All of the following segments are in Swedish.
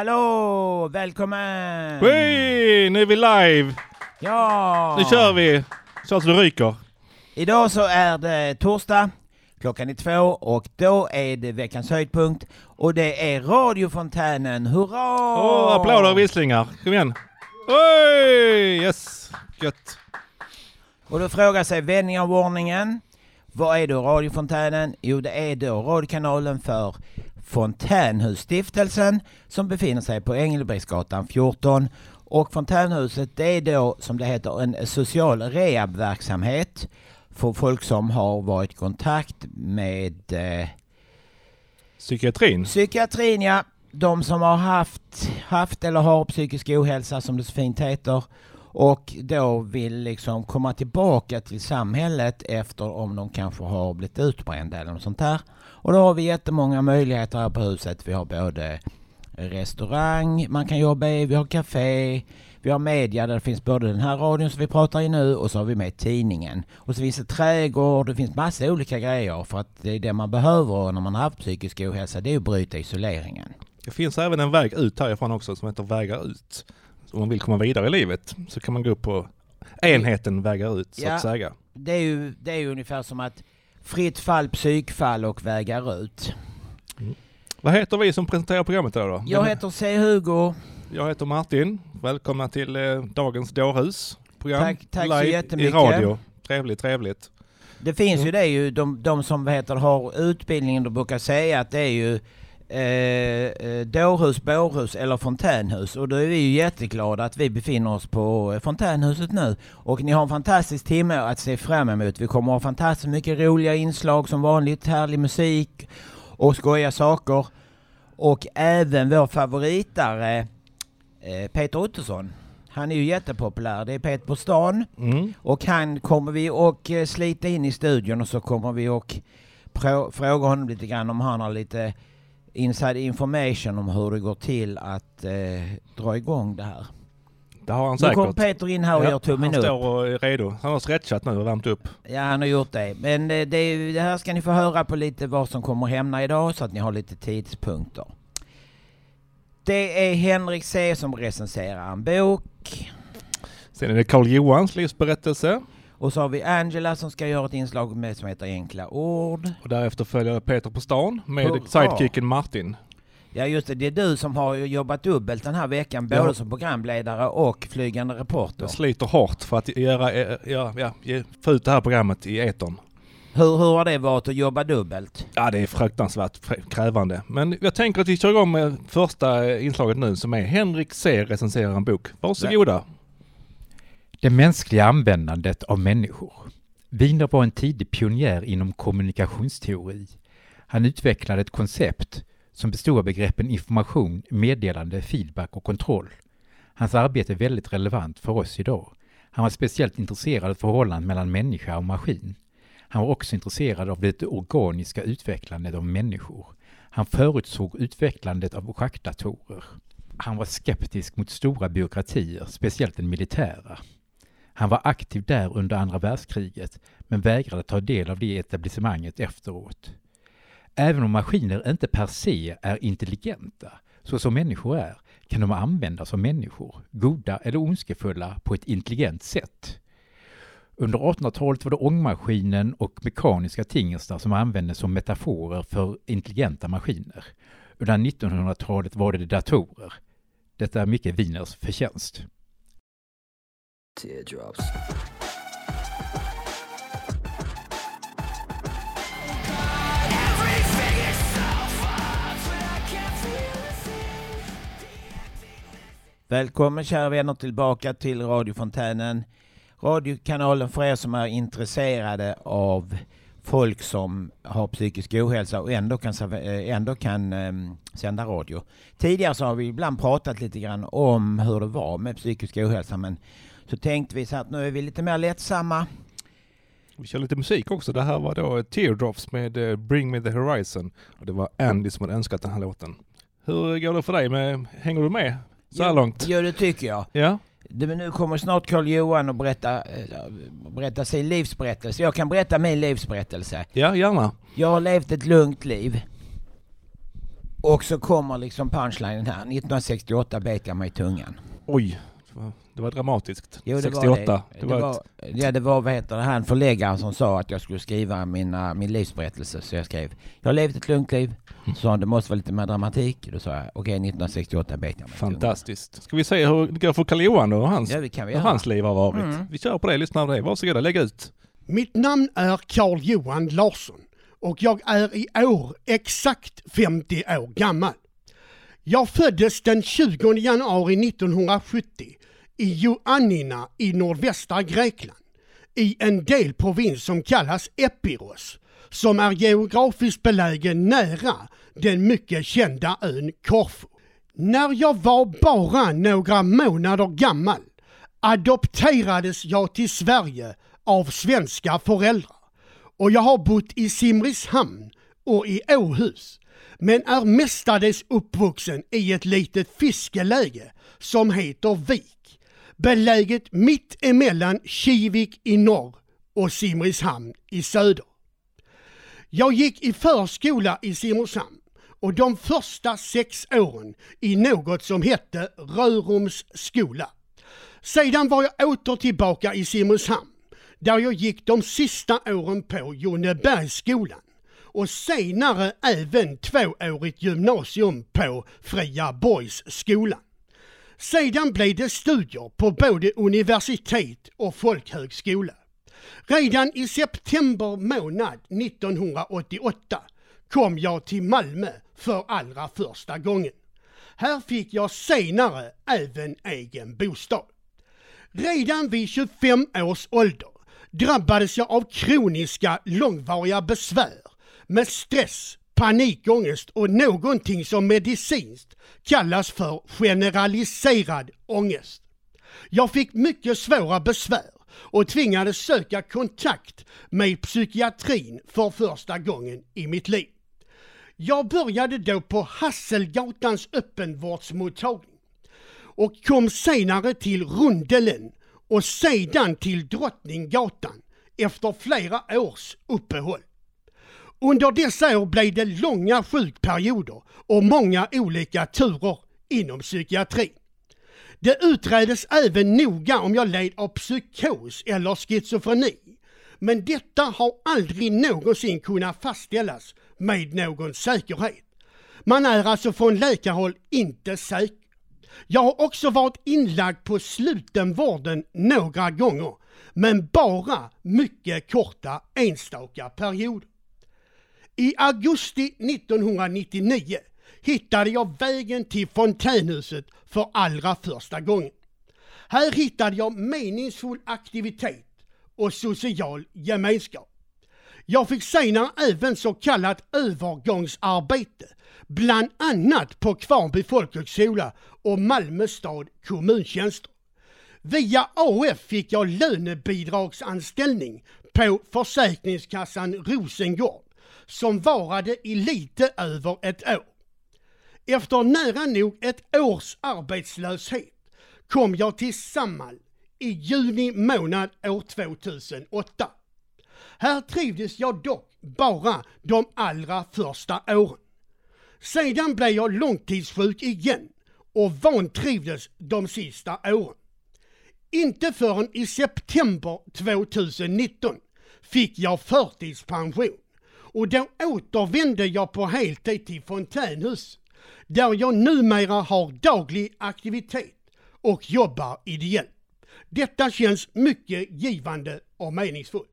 Hallå! Välkommen! Hej! Nu är vi live! Ja! Nu kör vi! Så att det ryker. Idag så är det torsdag, klockan är två och då är det veckans höjdpunkt och det är radiofontänen. Hurra! Åh, applåder och visslingar. Kom igen. Oj! Yes! Gött. Och då frågar sig vänning av ordningen. Vad är då radiofontänen? Jo, det är då radiokanalen för Fontänhusstiftelsen som befinner sig på Engelbrektsgatan 14. Och Fontänhuset det är då, som det heter, en social rehabverksamhet för folk som har varit i kontakt med eh, Psykiatrin. psykiatrin. Ja. De som har haft, haft eller har psykisk ohälsa som det så fint heter och då vill liksom komma tillbaka till samhället efter om de kanske har blivit utbrända eller något sånt där. Och då har vi jättemånga möjligheter här på huset. Vi har både restaurang man kan jobba i, vi har café, vi har media där det finns både den här radion som vi pratar i nu och så har vi med tidningen. Och så finns det trädgård, det finns massa olika grejer för att det är det man behöver när man har haft psykisk ohälsa, det är att bryta isoleringen. Det finns även en väg ut härifrån också som heter Vägar ut. Så om man vill komma vidare i livet så kan man gå på enheten Vägar ut så Ja. att säga. Det är ju, det är ju ungefär som att fritt fall, psykfall och vägar ut. Vad heter vi som presenterar programmet idag då? Jag heter C. Hugo. Jag heter Martin. Välkomna till eh, dagens dårhus. Program Tack- tack så live jättemycket. i radio. Trevligt, trevligt. Det finns ju det ju, de, de som heter, har utbildningen, de brukar säga att det är ju eh, eh, dårhus, bårhus eller fontänhus. Och då är vi ju jätteglada att vi befinner oss på eh, fontänhuset nu. Och ni har en fantastisk timme att se fram emot. Vi kommer ha fantastiskt mycket roliga inslag som vanligt, härlig musik och skojiga saker. Och även vår favoritare eh, Peter Ottosson. Han är ju jättepopulär. Det är Peter på stan. Mm. Och han kommer vi och eh, slita in i studion och så kommer vi och fråga honom lite grann om han har lite inside information om hur det går till att eh, dra igång det här. Det har han Nu kommer säkert. Peter in här och Ja, gör tummen han upp. står och är redo. Han har stretchat nu och värmt upp. Ja, han har gjort det. Men eh, det, det här ska ni få höra på lite vad som kommer hända idag så att ni har lite tidspunkter. Det är Henrik C som recenserar en bok. Sen är det Carl Johans livsberättelse. Och så har vi Angela som ska göra ett inslag med som heter Enkla ord. Och därefter följer Peter på stan med Hurra. sidekicken Martin. Ja just det, det är du som har jobbat dubbelt den här veckan, både Ja. som programledare och flygande reporter. Jag sliter hårt för att göra, eh, ja, ja, få ut det här programmet i etern. Hur, hur har det varit att jobba dubbelt? Ja, det är fruktansvärt fr- krävande. Men jag tänker att vi kör igång med första eh, inslaget nu som är Henrik C recenserar en bok. Varsågoda. Det mänskliga användandet av människor. Wiener var en tidig pionjär inom kommunikationsteori. Han utvecklade ett koncept som bestod av begreppen information, meddelande, feedback och kontroll. Hans arbete är väldigt relevant för oss idag. Han var speciellt intresserad av förhållandet mellan människa och maskin. Han var också intresserad av det organiska utvecklandet av människor. Han förutsåg utvecklandet av schackdatorer. Han var skeptisk mot stora byråkratier, speciellt den militära. Han var aktiv där under andra världskriget men vägrade ta del av det etablissemanget efteråt. Även om maskiner inte per se är intelligenta, så som människor är, kan de användas av människor, goda eller ondskefulla, på ett intelligent sätt. Under 1800-talet var det ångmaskinen och mekaniska tingestar som användes som metaforer för intelligenta maskiner. Under 1900-talet var det datorer. Detta är mycket Wieners förtjänst. Teardrops. Välkommen kära vänner tillbaka till radiofontänen. Radiokanalen för er som är intresserade av folk som har psykisk ohälsa och ändå kan, eh, ändå kan ehm, sända radio. Tidigare så har vi ibland pratat lite grann om hur det var med psykisk ohälsa men så tänkte vi så att nu är vi lite mer lättsamma. Vi kör lite musik också. Det här var då Teardrops med eh, Bring Me The Horizon. Och det var Andy som hade önskat den här låten. Hur går det för dig? Med, hänger du med så här Jo, långt? Jo, det tycker jag. Ja? Det, men nu kommer snart Carl Johan och berätta, eh, berätta sin livsberättelse. Jag kan berätta min livsberättelse. Ja, gärna. Jag har levt ett lugnt liv. Och så kommer liksom punchlinen här. 1968 bet jag mig i tungan. Oj, det var dramatiskt. Jo, det 68. Var det. Det Det var var, ja, det var vad heter det, han förläggaren som sa att jag skulle skriva mina, min livsberättelse. Så jag skrev, jag har levt ett lugnt liv. Så sa han, det måste vara lite mer dramatik. Då sa jag, okej 1968 bet jag mig. Fantastiskt. Ska vi se hur det går för Karl Johan då? och Hans, Ja, det kan vi hur hans liv har varit. Mm. Vi kör på det, lyssna på det. Varsågoda, lägg ut. Mitt namn är Carl Johan Larsson och jag är i år exakt 50 år gammal. Jag föddes den 20 januari 1970 i Ioannina i nordvästra Grekland i en delprovins som kallas Epiros som är geografiskt belägen nära den mycket kända ön Korfu. När jag var bara några månader gammal adopterades jag till Sverige av svenska föräldrar och jag har bott i Simrishamn och i Åhus men är mestadels uppvuxen i ett litet fiskeläge som heter Vik beläget mitt emellan Kivik i norr och Simrishamn i söder. Jag gick i förskola i Simrishamn och de första sex åren i något som hette Rörums skola. Sedan var jag åter tillbaka i Simrishamn där jag gick de sista åren på Jonebergsskolan och senare även tvåårigt gymnasium på Fria Borgsskolan. Sedan blev det studier på både universitet och folkhögskola. Redan i september månad 1988 kom jag till Malmö för allra första gången. Här fick jag senare även egen bostad. Redan vid 25 års ålder drabbades jag av kroniska långvariga besvär med stress, panikångest och någonting som medicinskt kallas för generaliserad ångest. Jag fick mycket svåra besvär och tvingades söka kontakt med psykiatrin för första gången i mitt liv. Jag började då på Hasselgatans öppenvårdsmottagning och kom senare till Rundelen och sedan till Drottninggatan efter flera års uppehåll. Under dessa år blev det långa sjukperioder och många olika turer inom psykiatrin. Det utreddes även noga om jag led av psykos eller schizofreni. Men detta har aldrig någonsin kunnat fastställas med någon säkerhet. Man är alltså från läkarhåll inte säker. Jag har också varit inlagd på slutenvården några gånger, men bara mycket korta enstaka perioder. I augusti 1999 hittade jag vägen till fontänhuset för allra första gången. Här hittade jag meningsfull aktivitet och social gemenskap. Jag fick senare även så kallat övergångsarbete, bland annat på Kvarnby folkhögskola och Malmö stad kommuntjänster. Via AF fick jag lönebidragsanställning på Försäkringskassan Rosengård som varade i lite över ett år. Efter nära nog ett års arbetslöshet kom jag till Samhall i juni månad år 2008. Här trivdes jag dock bara de allra första åren. Sedan blev jag långtidssjuk igen och vantrivdes de sista åren. Inte förrän i september 2019 fick jag förtidspension och då återvände jag på heltid till Fontänhus där jag numera har daglig aktivitet och jobbar ideellt. Detta känns mycket givande och meningsfullt.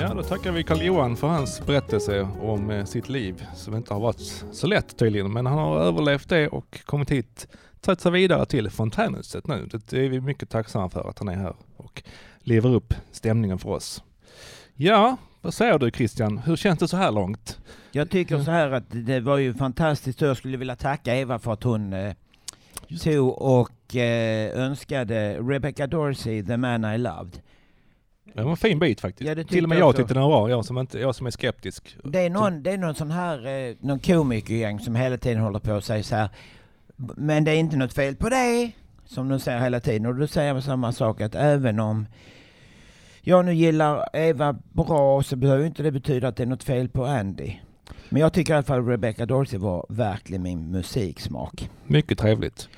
Ja, då tackar vi Karl Johan för hans berättelse om eh, sitt liv som inte har varit så lätt tydligen. Men han har överlevt det och kommit hit, tagit sig vidare till fontänhuset nu. Det är vi mycket tacksamma för att han är här och lever upp stämningen för oss. Ja, vad säger du Christian? Hur känns det så här långt? Jag tycker så här att det var ju fantastiskt och jag skulle vilja tacka Eva för att hon eh, tog och eh, önskade Rebecca Dorsey, The Man I Loved. Det var en fin bit faktiskt. Ja, Till och med jag tyckte den var jag som, inte, jag som är skeptisk. Det är någon, det är någon sån här, eh, någon komikergäng som hela tiden håller på och säger så här. Men det är inte något fel på det, som de säger hela tiden. Och då säger samma sak att även om jag nu gillar Eva bra så behöver inte det betyda att det är något fel på Andy. Men jag tycker i alla fall Rebecca Dorsey var verkligen min musiksmak. Mycket trevligt.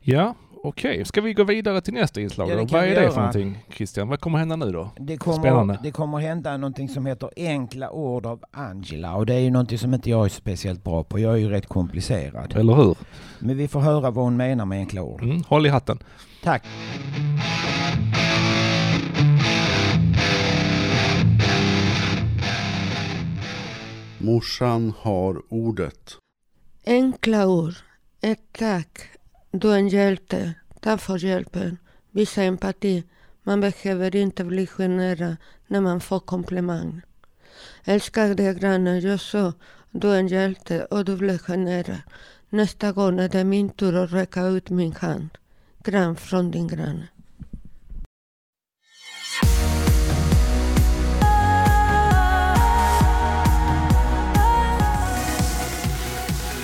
Ja, okej. Ska vi gå vidare till nästa inslag Ja, Vad är det göra. för någonting Christian? Vad kommer hända nu då? Det kommer, Spännande. det kommer hända någonting som heter enkla ord av Angela och det är ju någonting som inte jag är speciellt bra på. Jag är ju rätt komplicerad. Eller hur? Men vi får höra vad hon menar med enkla ord. Mm, håll i hatten. Tack. Morsan har ordet. Enkla ord. Ett tack. Du är en hjälte. Tack för hjälpen. Visa empati. Man behöver inte bli generad när man får komplimang. Älskar dig grannen, jag så. Du är en hjälte och du blev generad. Nästa gång är det min tur att räcka ut min hand. Grann från din granne.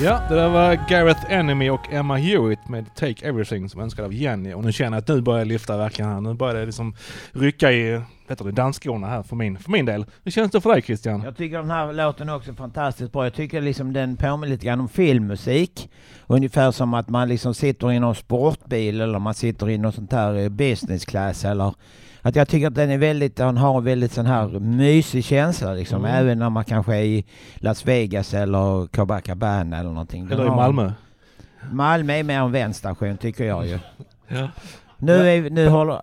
Ja, det där var Gareth Enemy och Emma Hewitt med Take Everything som önskad av Jenny. Och nu känner jag att nu börjar jag lyfta verkligen här. Nu börjar det liksom rycka i vet du, dansskorna här för min, för min del. Hur känns det för dig Christian? Jag tycker den här låten också är fantastiskt bra. Jag tycker liksom den påminner lite grann om filmmusik. Ungefär som att man liksom sitter i någon sportbil eller man sitter i någon sånt här eh, business class eller att jag tycker att den är väldigt, den har en väldigt sån här mysig känsla liksom. Mm. Även när man kanske är i Las Vegas eller Copacabana eller någonting. Den Eller i Malmö? Malmö är mer en vänstation tycker jag ju. Ja. Nu, är, nu håller...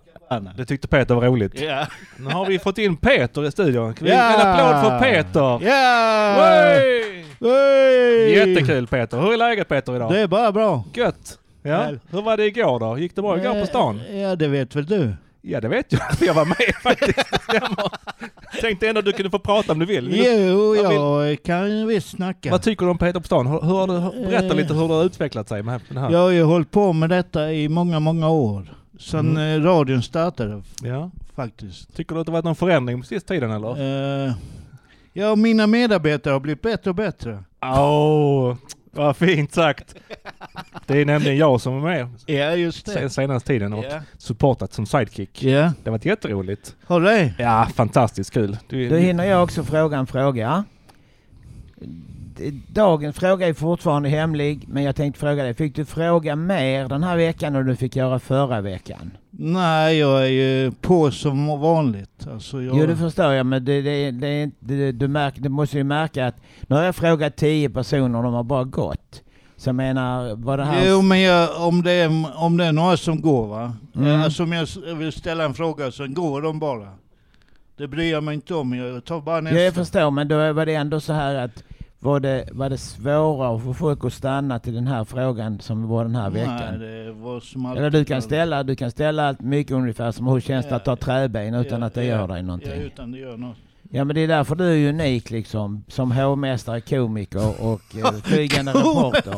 Det tyckte Peter var roligt. Ja. Nu har vi fått in Peter i studion. Kan vi Ja. En applåd för Peter! Ja! Wey! Hey! Jättekul Peter. Hur är läget Peter idag? Det är bara bra. Gött! Ja. Hur var det igår då? Gick det bra igår på stan? Eh, Ja, det vet väl du. Ja det vet jag, för jag var med faktiskt. Tänkte ändå att du kunde få prata om du vill. Jo, vad vill- jag kan visst snacka. Vad tycker du om Peter på stan? Hur, hur har du, berätta Eh. lite hur det har utvecklat sig med den här. Jag har ju hållit på med detta i många, många år. Sen Mm. eh, radion startade Ja. faktiskt. Tycker du att det varit någon förändring på sista tiden eller? Eh, ja, mina medarbetare har blivit bättre och bättre. Åh, vad fint sagt. Det är nämligen jag som är med Ja, just sen senaste tiden och Ja. supportat som sidekick. ja. Det har varit jätteroligt. Har du det? Ja, fantastiskt kul. Du, Då hinner jag också fråga en fråga. D- Dagens fråga är fortfarande hemlig, men jag tänkte fråga dig. Fick du fråga mer den här veckan än du fick göra förra veckan? Nej, jag är ju på som vanligt. Alltså, jag... Jo, det förstår jag, men det, det, det, det, du, märk, du måste ju märka att nu har jag frågat tio personer och de har bara gått. Så jag menar, var det här... Jo, men jag, om, det är, om det är några som går va? Mm. Alltså om jag vill ställa en fråga så går de bara. Det bryr jag mig inte om, jag tar bara nästa. Ja, jag förstår, men då var det ändå så här att var det, var det svårare att få folk att stanna till den här frågan som var den här veckan? Nej, det var som. Eller du kan ställa, du kan ställa allt mycket ungefär som hur känns det att ta Ja. träben utan Ja, att det ja, gör dig Ja, någonting? utan det gör något. Ja men det är därför du är unik liksom, som hovmästare, komiker och eh, flygande reporter.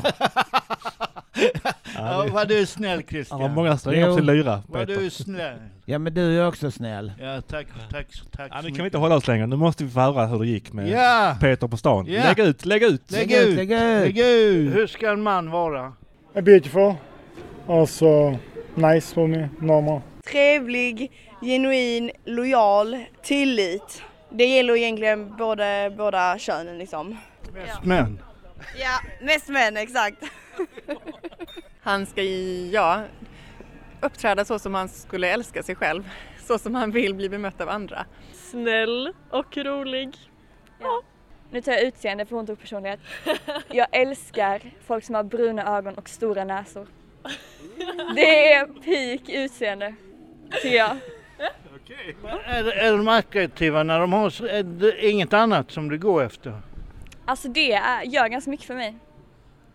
Ja, vad du är snäll Han har Christian. många strängar på sin lyra, Vad du är snäll. Ja men du är också snäll. Ja, tack, tack, tack Ja, nu kan vi inte hålla oss längre. Nu måste vi få höra hur det gick med Ja! Peter på stan. Ja. Lägg ut, lägg ut! Lägg Lägg ut, ut! lägg ut! Lägg ut! Hur ska en man vara? A beautiful. Also nice for me, normal. Trevlig, genuin, lojal, tillit. Det gäller egentligen både, båda könen liksom. Mest män. Ja, mest män exakt. Han ska ja, uppträda så som han skulle älska sig själv. Så som han vill bli bemött av andra. Snäll och rolig. Nu tar jag utseende för hon tog personlighet. Jag älskar folk som har bruna ögon och stora näsor. Det är peak utseende, tycker jag. Är, är de attraktiva när de har så- är det inget annat som du går efter? Alltså det är, gör ganska mycket för mig.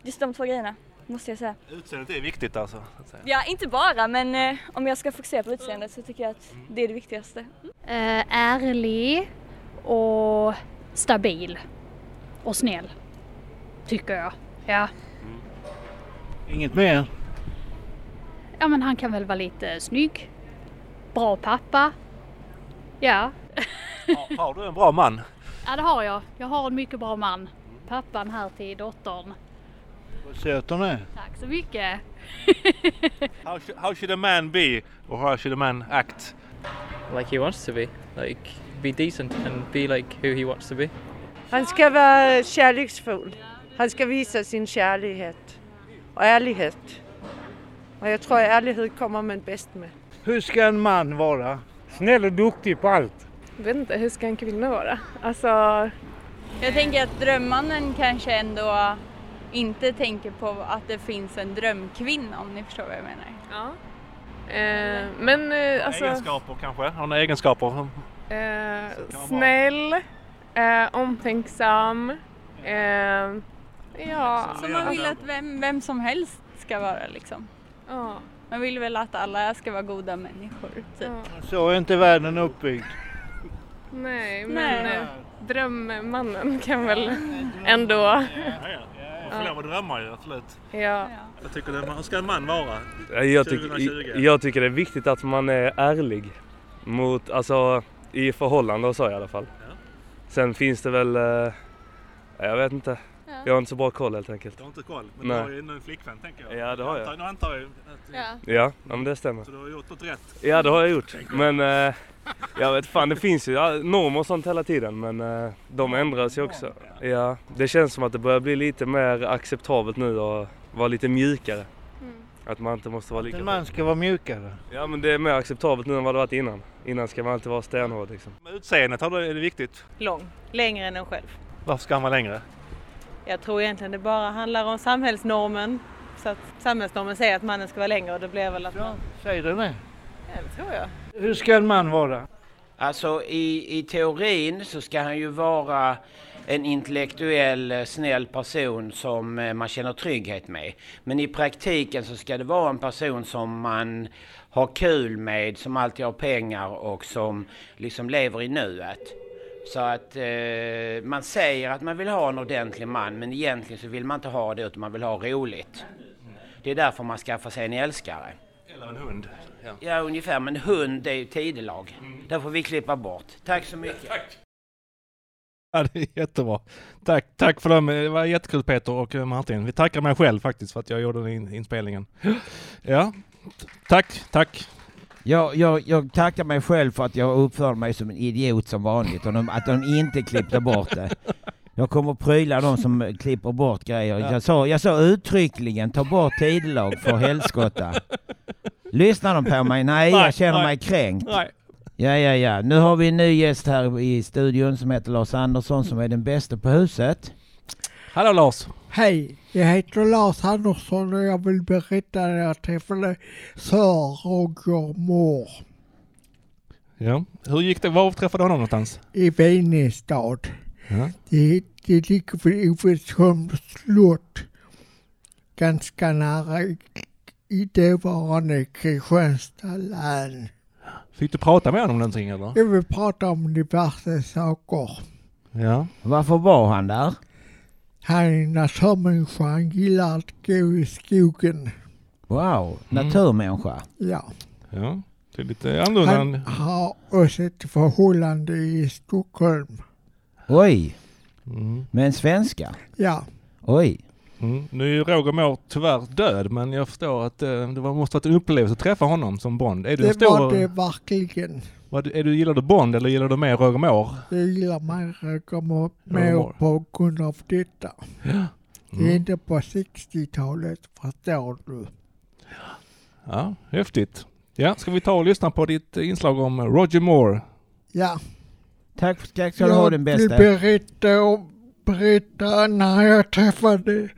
Just de två grejerna, måste jag säga. Utseendet är viktigt alltså. så att säga. Ja, inte bara, men eh, om jag ska fokusera på utseendet så tycker jag att det är det viktigaste. Eh, ärlig och stabil. Och snäll. Tycker jag. Ja. Inget mer? ja, men han kan väl vara lite snygg. Bra pappa. Ja. Har- Har du en bra man? ja, det har jag. Jag har en mycket bra man. Pappan här till dottern. Vad söt hon är. Tack så mycket. How should, how should a man be? Or how should a man act? like he wants to be. Like be decent and be like who he wants to be. Han ska vara kärleksfull. Han ska visa sin kärlighet och ärlighet. Och jag tror ärlighet kommer man bäst med. Hur ska en man vara? Snäll och duktig på allt. Jag vet inte, hur ska en kvinna vara? Alltså, Jag tänker att drömmannen kanske ändå inte tänker på att det finns en drömkvinna om ni förstår vad jag menar. Ja. Eh, men eh, alltså... Egenskaper kanske? Har några egenskaper? Eh, snäll, eh, omtänksam, eh, ja. Så man vill att vem, vem som helst ska vara liksom. Ja. Man vill väl att alla ska vara goda människor typ. Så är inte världen uppbyggd. Nej, men Nej. eh, drömmannen kan väl ändå... Man får lov att drömma ju, absolut. Ja. Jag tycker det, hur ska en man vara? Jag, 2020? tycker, jag tycker det är viktigt att man är ärlig. Mot, alltså i förhållande och så i alla fall. Sen finns det väl, eh, jag vet inte. Jag har inte så bra koll helt enkelt. Du har inte koll, men Nej. du har ju ändå en flickvän tänker jag. Ja, det har jag. Nu antar jag att... Ja. Ja, ja men det stämmer. Så du har gjort något rätt? Ja det har jag gjort. Men eh, jag vet fan det finns ju ja, normer och sånt hela tiden men eh, de ändras ju också. Ja, det känns som att det börjar bli lite mer acceptabelt nu och vara lite mjukare. Att man inte måste vara lika... En man ska vara mjukare. Ja men det är mer acceptabelt nu än vad det varit innan. Innan ska man alltid vara stenhård liksom. Utseendet, är det viktigt? Lång, längre än en själv. Varför ska han vara längre? Jag tror egentligen det bara handlar om samhällsnormen. Så att samhällsnormen säger att mannen ska vara längre och det blir väl att man... Säger den det? Ja, det tror jag. Hur ska en man vara? Alltså i, i teorin så ska han ju vara en intellektuell, eh, snäll person som eh, man känner trygghet med. Men i praktiken så ska det vara en person som man har kul med, som alltid har pengar och som liksom lever i nuet. Så att eh, man säger att man vill ha en ordentlig man men egentligen så vill man inte ha det utan man vill ha roligt. Det är därför man skaffar sig en älskare. Eller en hund? Ja. Ja, ungefär. Men hund är ju tidelag. Det får vi klippa bort. Tack så mycket. Ja, det är jättebra. Tack, tack för dem. Det var jättekul Peter och eh, Martin. Vi tackar mig själv faktiskt för att jag gjorde den in- inspelningen. Ja, tack, tack. Jag, jag, jag tackar mig själv för att jag uppförde mig som en idiot som vanligt och de, att de inte klippte bort det. Jag kommer att pryla de som klipper bort grejer. Ja. Jag, sa, jag sa uttryckligen ta bort tidelag för helskotta. Lyssnar de på mig? Nej, Nej, jag känner nej. mig kränkt. Nej. Ja, ja, ja. Nu har vi en ny gäst här i studion som heter Lars Andersson som är den bästa på huset. Hallå Lars! Hej, jag heter Lars Andersson och jag vill berätta när jag träffade Sir Roger Moore Ja. Hur gick det? Var träffade du honom någonstans? i Venestad. Ja. Det, det ligger vid Ovesholms slott. Ganska nära i, i dåvarande Kristianstad län. Fick du prata med honom någonting eller? Jag vill prata om diverse saker. Ja. Varför var han där? Han är naturmänniska, han gillar att gå i skogen. Wow, Mm. naturmänniska. Ja. Ja, det är lite annorlunda. Han än- har också ett förhållande i Stockholm. Oj! Mm. Med en svenska? Ja. Oj. Mm. Nu är ju Roger Moore tyvärr död men jag förstår att eh, det var, måste varit en upplevelse att träffa honom som Bond. Är du Det stor... var det verkligen. Vad, är du, gillar du Bond eller gillar du mer Roger Moore? Jag gillar mig Roger Moore mer på grund av detta. Ja. Det är Mm. inte på 60-talet, förstår du. Ja, häftigt. Ja, ska vi ta och lyssna på ditt inslag om Roger Moore? Ja. Tack, tack ska du ha den Jag vill bästa. berätta, om, berätta när jag träffade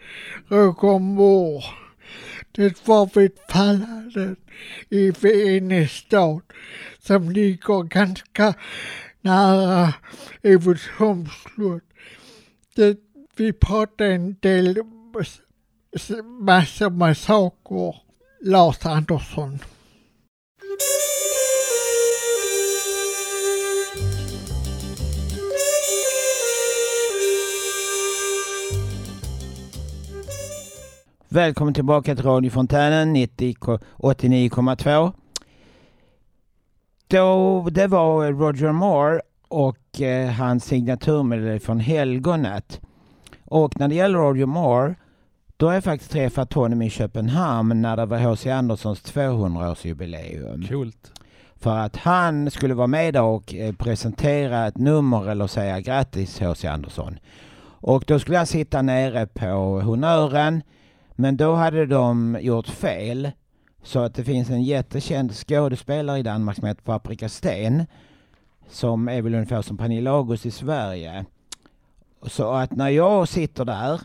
Roger Moore. Det var vid Falladen i Venestad som ligger ganska nära Evertsholms slott. Vi pratade en del massor med saker. Lars Andersson. Välkommen tillbaka till radiofontänen 90 89,2. Då, det var Roger Moore och eh, hans signaturmelodi från Helgonet. Och när det gäller Roger Moore, då har jag faktiskt träffat honom i Köpenhamn när det var H.C. Anderssons 200-årsjubileum. Coolt. För att han skulle vara med och eh, presentera ett nummer eller säga grattis H.C. Andersson. Och då skulle han sitta nere på honnören. Men då hade de gjort fel. Så att det finns en jättekänd skådespelare i Danmark som heter Paprika Sten. Som är väl ungefär som Pernilla August i Sverige. Så att när jag sitter där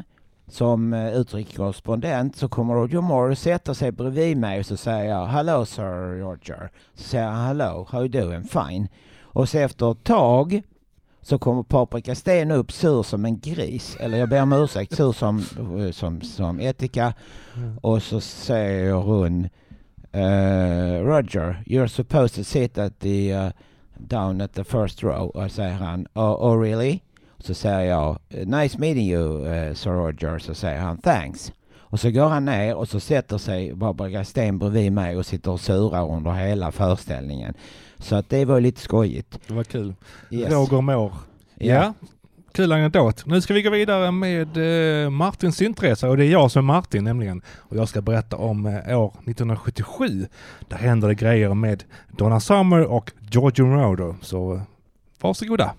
som eh, utrikeskorrespondent så kommer Roger Moore sätta sig bredvid mig och så säger jag Hello Sir Roger. Så säger han Hello, how you doing? Fine. Och så efter ett tag så kommer Paprika Sten upp sur som en gris, eller jag ber om ursäkt, sur som, eh, som, som etika. Och så säger hon uh, Roger, you're supposed to sit at the uh, down at the first row. Och säger han, oh, oh really? Så säger jag, nice meeting you uh, Sir Roger. Så säger han, thanks. Och så går han ner och så sätter sig Barbara Sten bredvid mig och sitter och surar under hela föreställningen. Så att det var lite skojigt. Det var kul. Yes. Roger Moore. Ja. Ja. Kul anekdot. Nu ska vi gå vidare med eh, Martins syntresa och det är jag som är Martin nämligen. Och jag ska berätta om eh, år 1977. Där händer det grejer med Donna Summer och Giorgio Moroder. Så eh, varsågoda.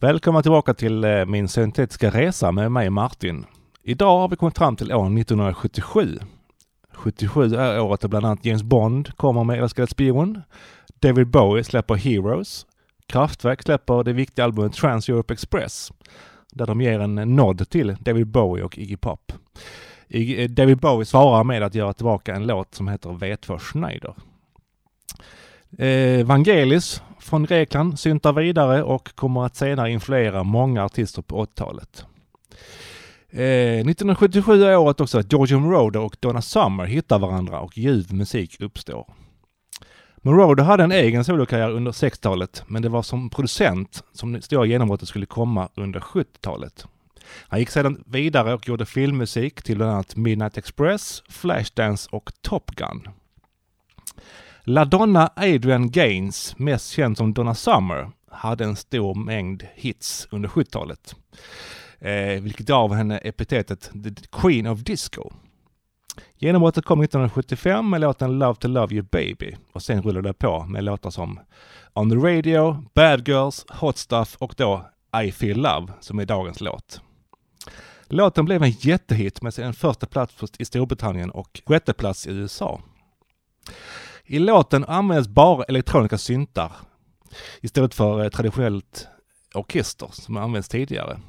Välkomna tillbaka till eh, min syntetiska resa med mig Martin. Idag har vi kommit fram till år 1977. 77 är året då bland annat James Bond kommer med Älskade spion. David Bowie släpper Heroes. Kraftwerk släpper det viktiga albumet Trans Europe Express. Där de ger en nod till David Bowie och Iggy Pop. Eh, David Bowie svarar med att göra tillbaka en låt som heter V2 Schneider. Eh, Vangelis från Grekland syntar vidare och kommer att senare influera många artister på 80-talet. Eh, 1977 är året också att George Moroder och Donna Summer hittar varandra och ljuv musik uppstår. Moroder hade en egen solokarriär under 60-talet, men det var som producent som det stora genombrottet skulle komma under 70-talet. Han gick sedan vidare och gjorde filmmusik till bland annat Midnight Express, Flashdance och Top Gun. La Donna Adrian Gaines, mest känd som Donna Summer, hade en stor mängd hits under 70-talet. Eh, vilket gav henne epitetet The Queen of Disco. Genombrottet kom 1975 med låten Love to Love You Baby och sen rullade det på med låtar som On the Radio, Bad Girls, Hot Stuff och då I Feel Love som är dagens låt. Låten blev en jättehit med sin första plats i Storbritannien och sjätte plats i USA. I låten används bara elektroniska syntar istället för eh, traditionellt orkester som används tidigare.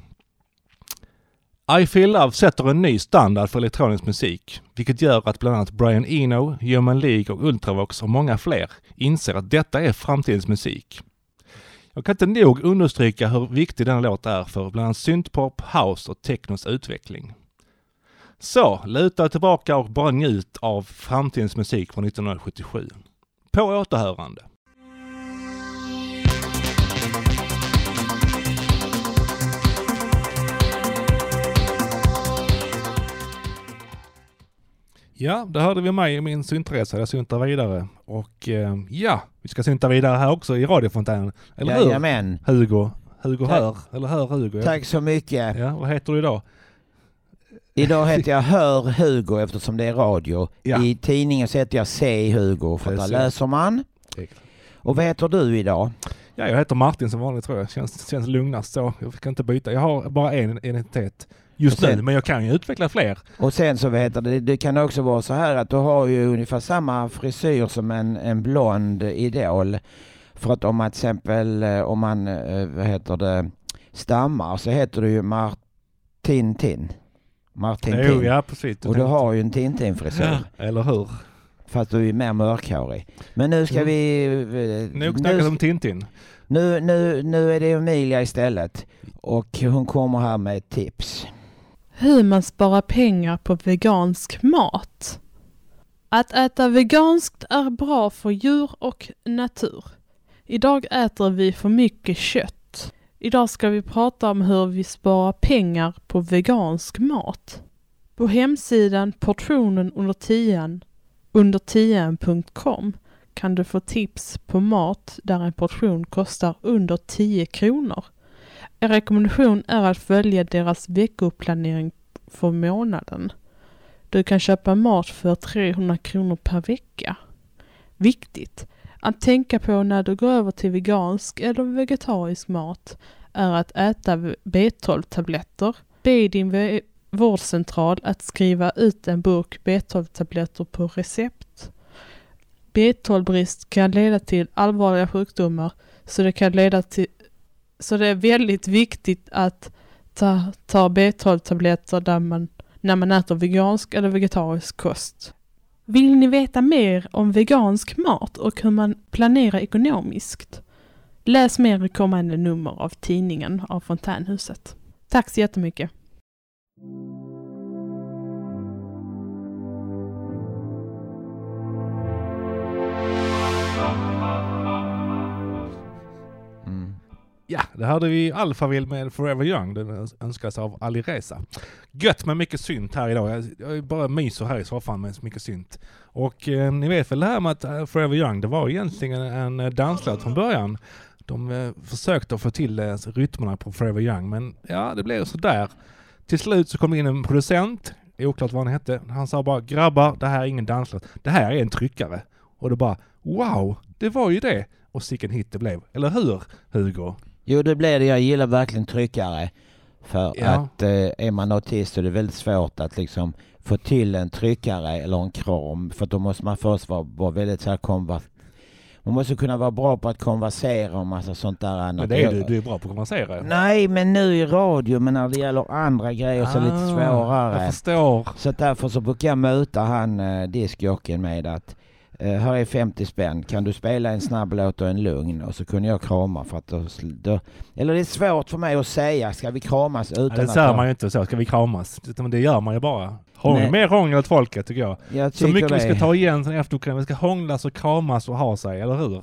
I Feel Love sätter en ny standard för elektronisk musik, vilket gör att bland annat Brian Eno, Human League och Ultravox och många fler inser att detta är framtidens musik. Jag kan inte nog understryka hur viktig denna låt är för bland annat syntpop, house och technos utveckling. Så, luta tillbaka och bara njut av framtidens musik från 1977. På återhörande. Ja, det hörde vi mig i min syntresa. Jag syntar vidare. Och eh, ja, vi ska synta vidare här också i radiofontänen. Eller hur? Jajamän. Hugo. Hugo Tack. hör. Eller hör Hugo. Tack så mycket. Ja, vad heter du idag? Idag heter jag Hör Hugo eftersom det är radio. Ja. I tidningen så heter jag Se Hugo för där läser man. Och vad heter du idag? Ja, jag heter Martin som vanligt tror jag. Känns, känns lugnast så. Jag kan inte byta. Jag har bara en identitet just sen- nu, men jag kan ju utveckla fler. Och sen så heter det, det kan också vara så här att du har ju ungefär samma frisyr som en, en blond idol. För att om man till exempel, eh, om man, eh, vad heter det, stammar så heter du ju Martin Tin. Martin Jo, Tin. ja, precis. Och du har ju en Tintin-frisyr. Ja, eller hur? Fast du är mer mörkhårig. Men nu ska Mm. vi... eh, Nog nu snackat om Tintin. Nu, nu, nu är det Emilia istället. Och hon kommer här med ett tips. Hur man sparar pengar på vegansk mat. Att äta veganskt är bra för djur och natur. Idag äter vi för mycket kött. Idag ska vi prata om hur vi sparar pengar på vegansk mat. På hemsidan portionen under tian, under tian.com kan du få tips på mat där en portion kostar under 10 kronor. En rekommendation är att följa deras veckoplanering för månaden. Du kan köpa mat för 300 kronor per vecka. Viktigt! Att tänka på när du går över till vegansk eller vegetarisk mat är att äta B12-tabletter. Be din vårdcentral att skriva ut en burk B12-tabletter på recept. B12-brist kan leda till allvarliga sjukdomar så det kan leda till så det är väldigt viktigt att ta, ta B12-tabletter där man, när man äter vegansk eller vegetarisk kost. Vill ni veta mer om vegansk mat och hur man planerar ekonomiskt? Läs mer i kommande nummer av tidningen av Fontänhuset. Tack så jättemycket! Ja, det hörde vi Alphaville med Forever Young. Den önskas av Ali Reza. Gött med mycket synt här idag. Jag, bara myser här i soffan med så mycket synt. Och eh, ni vet väl det här med att eh, Forever Young, det var egentligen en eh, danslåt från början. De eh, försökte att få till eh, rytmerna på Forever Young, men ja, det blev sådär. Till slut så kom det in en producent, oklart vad han hette. Han sa bara grabbar, det här är ingen danslåt. Det här är en tryckare. Och det bara wow, det var ju det. Och sicken hit det blev. Eller hur, Hugo? Jo det blir det. Jag gillar verkligen tryckare. För Ja. att eh, är man autist är det väldigt svårt att liksom få till en tryckare eller en kram. För då måste man först vara, vara väldigt så här konver- Man måste kunna vara bra på att konversera och massa sånt där annat. Men det är du, du är bra på att konversera. Nej, men nu i radio, men när det gäller andra grejer så är det lite Ah, svårare. jag förstår. Så därför så brukar jag möta han eh, diskjocken med att här är 50 spänn, kan du spela en snabb låt och en lugn? Och så kunde jag krama för att då, då Eller det är svårt för mig att säga, ska vi kramas utan Ja, det att... säger ha- man ju inte så, ska vi kramas? Utan det gör man ju bara. Nej. mer hångel åt folket tycker jag. Jag så tycker mycket vi ska det. ta igen sen efter. Vi ska hånglas och kramas och ha sig, eller hur?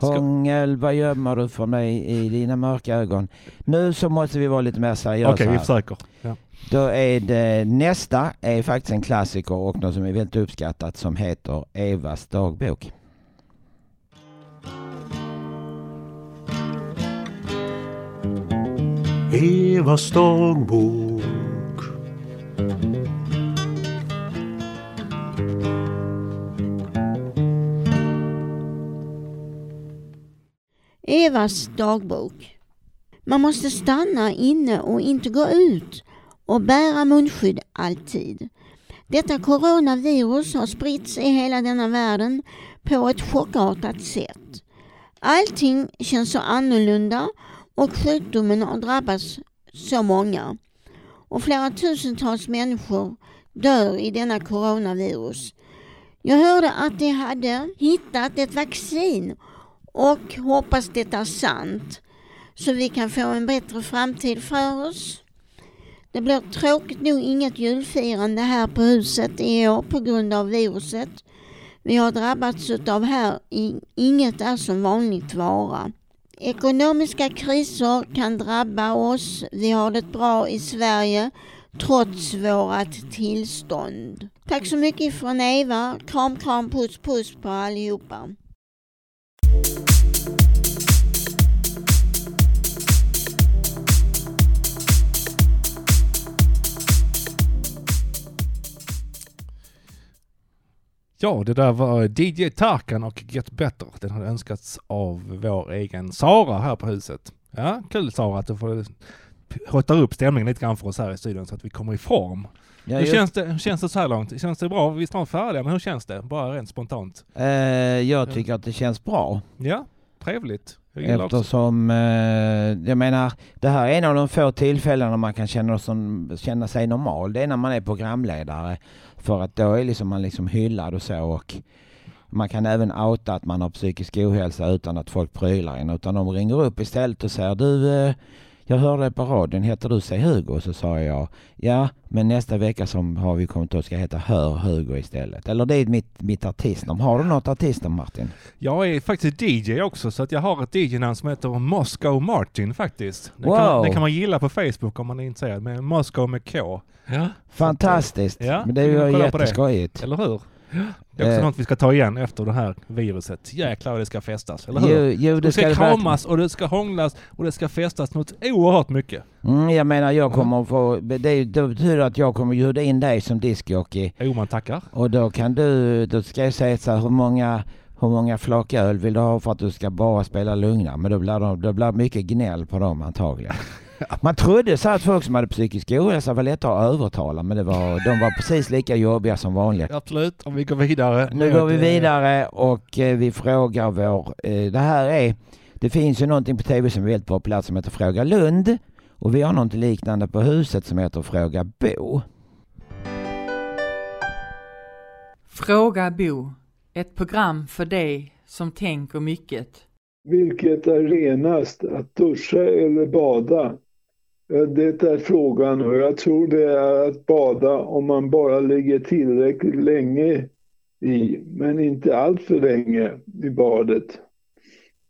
Hångel, vad gömmer du för mig i dina mörka ögon? Nu så måste vi vara lite mer seriösa Okej, vi här. försöker. Ja. Då är det nästa är faktiskt en klassiker och något som är väldigt uppskattat som heter Evas dagbok. Evas dagbok. Evas dagbok. Man måste stanna inne och inte gå ut och bära munskydd alltid. Detta coronavirus har spritts i hela denna världen på ett chockartat sätt. Allting känns så annorlunda och sjukdomen har drabbat så många. Och flera tusentals människor dör i denna coronavirus. Jag hörde att de hade hittat ett vaccin och hoppas det är sant så vi kan få en bättre framtid för oss. Det blir tråkigt nog inget julfirande här på huset i år på grund av viruset. Vi har drabbats av här inget är som vanligt vara. Ekonomiska kriser kan drabba oss. Vi har det bra i Sverige trots vårat tillstånd. Tack så mycket från Eva. Kram, kram, puss, puss på allihopa. Ja, det där var DJ Tarkan och Get Better. Den hade önskats av vår egen Sara här på huset. Ja, kul Sara att du får hotta upp stämningen lite grann för oss här i studion så att vi kommer i form. Ja, hur, känns det, hur känns det så här långt? Känns det bra? Vi är snart färdiga, men hur känns det? Bara rent spontant. Eh, jag tycker att det känns bra. Ja, trevligt. Jag. Eftersom, eh, jag menar, det här är en av de få tillfällena man kan känna, som, känna sig normal. Det är när man är programledare. För att då är liksom man liksom hyllad och så. Och man kan även outa att man har psykisk ohälsa utan att folk prylar en. Utan de ringer upp istället och säger du, eh, jag hörde på radion, heter du sig Hugo? Så sa jag, ja, men nästa vecka som har vi kommit att ska heta Hör Hugo istället. Eller det är mitt, mitt artistnamn. Har du något artistnamn Martin? Jag är faktiskt DJ också, så att jag har ett DJ-namn som heter Moscow Martin faktiskt. Det, kan, Wow. det kan man gilla på Facebook om man är intresserad, med Moscow med K. Ja. Fantastiskt. Ja, Men det är vi kan ju kolla på det. jätteskojigt. Eller hur? Det är också Eh. något vi ska ta igen efter det här viruset. Jäklar vad det ska festas, eller hur? Jo, jo, det det ska, ska kramas och det ska hånglas och det ska festas något oerhört mycket. Mm, jag menar jag kommer få, det, det betyder att jag kommer bjuda in dig som discjockey. Jo man tackar. Och då kan du, då ska jag säga så här, hur många, hur många flak öl vill du ha för att du ska bara spela lugna? Men då blir det, då blir mycket gnäll på dem antagligen. Man trodde så att folk som hade psykisk ohälsa var lättare att övertala men det var, de var precis lika jobbiga som vanliga. Absolut, om vi går vidare. Nu går vi vidare och eh, vi frågar vår, eh, det här är, det finns ju någonting på tv som är väldigt populärt som heter Fråga Lund och vi har något liknande på huset som heter Fråga Bo. Fråga Bo. Ett program för dig som tänker mycket. Vilket är renast, att duscha eller bada? Eh, det är frågan och jag tror det är att bada om man bara ligger tillräckligt länge i, men inte allt för länge i badet.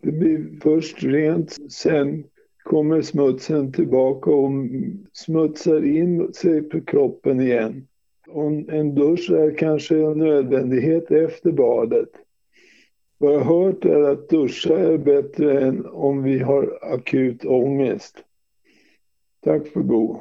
Det blir först rent, sen kommer smutsen tillbaka och smutsar in sig på kroppen igen. Och en dusch är kanske en nödvändighet efter badet. Vad jag har hört är att duscha är bättre än om vi har akut ångest. Tack för god.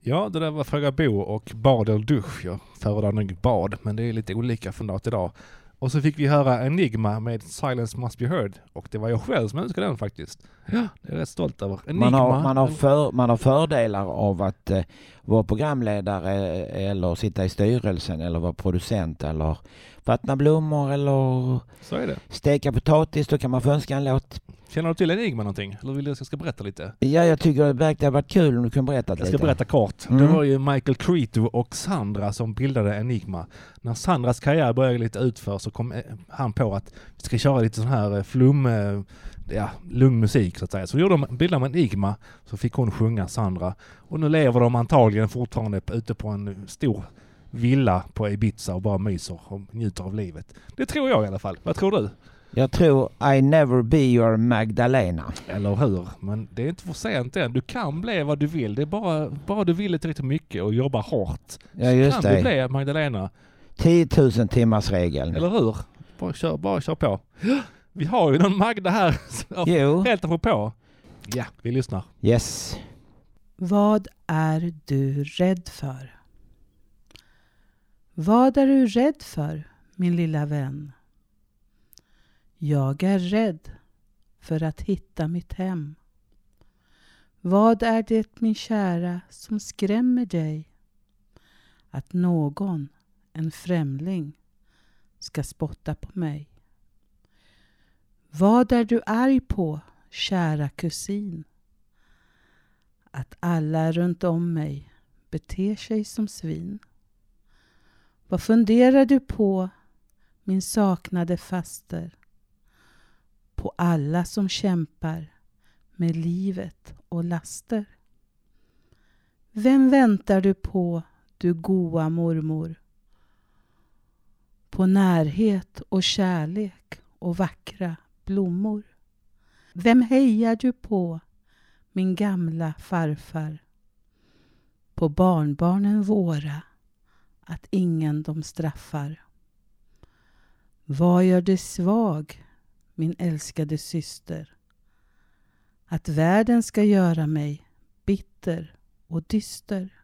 Ja, det där var Fråga Bo och bad eller dusch. Jag föredrar nog bad, men det är lite olika från dag till dag. Och så fick vi höra Enigma med Silence Must Be Heard. Och det var jag själv som önskade den faktiskt. Ja, det är jag rätt stolt över. Enigma. Man har, man, har för, man har fördelar av att eh, vara programledare eh, eller sitta i styrelsen eller vara producent eller vattna blommor eller Så är det. steka potatis. Då kan man få önska en låt. Känner du till Enigma någonting? Eller vill du att jag ska berätta lite? Ja, jag tycker det verkar ha varit kul om du kunde berätta Jag lite. ska berätta kort. Mm. Det var ju Michael Creto och Sandra som bildade Enigma. När Sandras karriär började lite utför så kom eh, han på att vi ska köra lite sån här eh, flum, eh, ja, lugn musik så att säga. Så gjorde de, bildade man Enigma, så fick hon sjunga Sandra. Och nu lever de antagligen fortfarande ute på en stor villa på Ibiza och bara myser och njuter av livet. Det tror jag i alla fall. Vad tror du? Jag tror I never be your Magdalena. Eller hur? Men det är inte för sent än. Du kan bli vad du vill. Det är bara, bara du vill det tillräckligt mycket och jobbar hårt. Ja, just kan det. du bli Magdalena. 10 000 timmars regeln. Eller hur? Bara kör, bara kör på. Vi har ju någon Magda här. Jo. Helt apropå. Ja, vi lyssnar. Yes. Vad är du rädd för? Vad är du rädd för, min lilla vän? Jag är rädd för att hitta mitt hem. Vad är det, min kära, som skrämmer dig? Att någon, en främling, ska spotta på mig. Vad är du arg på, kära kusin? Att alla runt om mig beter sig som svin. Vad funderar du på, min saknade faster? På alla som kämpar med livet och laster. Vem väntar du på, du goa mormor? På närhet och kärlek och vackra blommor. Vem hejar du på, min gamla farfar? På barnbarnen våra, att ingen de straffar. Vad gör dig svag, min älskade syster? Att världen ska göra mig bitter och dyster.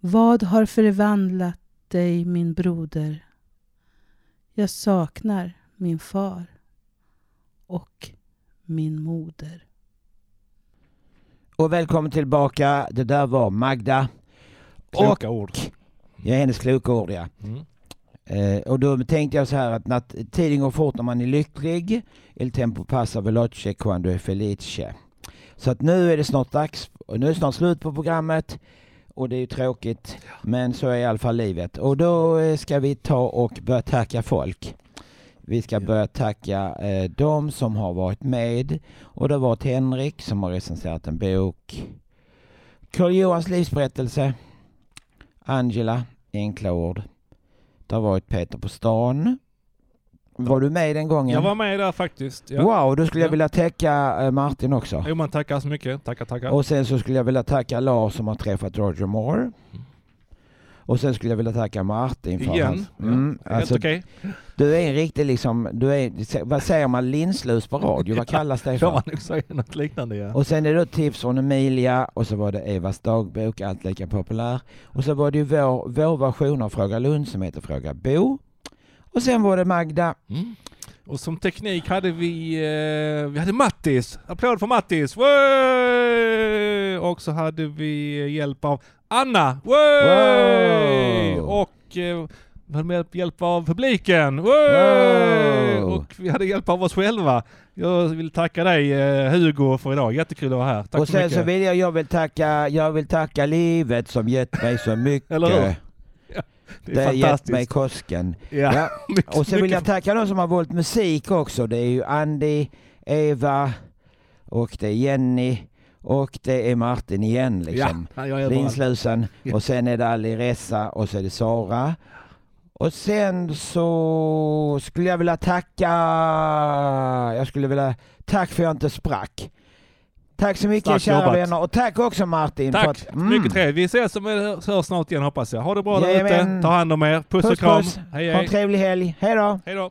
Vad har förvandlat dig, min broder? Jag saknar min far och min moder. Och välkommen tillbaka. Det där var Magda. Kloka och, ord. Ja, hennes kloka ord ja. Mm. Eh, och då tänkte jag så här att när tiden går fort när man är lycklig. Il tempo passa veloce quando è felice. Så att nu är det snart dags. Och nu är det snart slut på programmet. Och det är ju tråkigt. Men så är i alla fall livet. Och då eh, ska vi ta och börja tacka folk. Vi ska börja tacka eh, de som har varit med. Och det har varit Henrik som har recenserat en bok. Karl Johans livsberättelse. Angela, enkla ord. Det har varit Peter på stan. Var du med den gången? Jag var med där faktiskt. Ja. Wow, då skulle jag Ja. vilja tacka eh, Martin också. Jo, man tackar så mycket. Tackar, tackar. Och sen så skulle jag vilja tacka Lars som har träffat Roger Moore. Och sen skulle jag vilja tacka Martin för Igen? hans... Mm, Ja, helt okej. Du är en riktig liksom, du är, vad säger man, linslus på radio? Vad kallas det Får för? man nog säga något liknande ja. Och sen är det då tips från Emilia och så var det Evas dagbok, allt lika populär. Och så var det ju vår, vår version av Fråga Lund som heter Fråga Bo. Och sen var det Magda. Mm. Och som teknik hade vi, eh, vi hade Mattis. Applåd för Mattis! Way! Och så hade vi hjälp av Anna. Way! Wow! Och eh, vi hade med hjälp av publiken. Way! Wow! Och vi hade hjälp av oss själva. Jag vill tacka dig eh, Hugo för idag. Jättekul att vara här. Tack och så sen mycket. så vill jag, jag vill tacka, jag vill tacka livet som gett mig så mycket. Ja, det det är har gett mig kosken. Ja, mycket- Och sen vill jag tacka de som har valt musik också. Det är ju Andy, Eva och det är Jenny och det är Martin igen liksom. Ja. Linslusen. Ja. Och sen är det Alireza och så är det Sara. Och sen så skulle jag vilja tacka, jag skulle vilja, tack för att jag inte sprack. Tack så mycket Starkt kära jobbat. vänner och tack också Martin. Tack! att- mm. Mycket trevligt. Vi ses och hörs snart igen hoppas jag. Ha det bra där Jajamän. ute. Ta hand om er. Puss, och Puss, kram. puss. Hej Ha en hej. trevlig helg. Hej då! Hej då.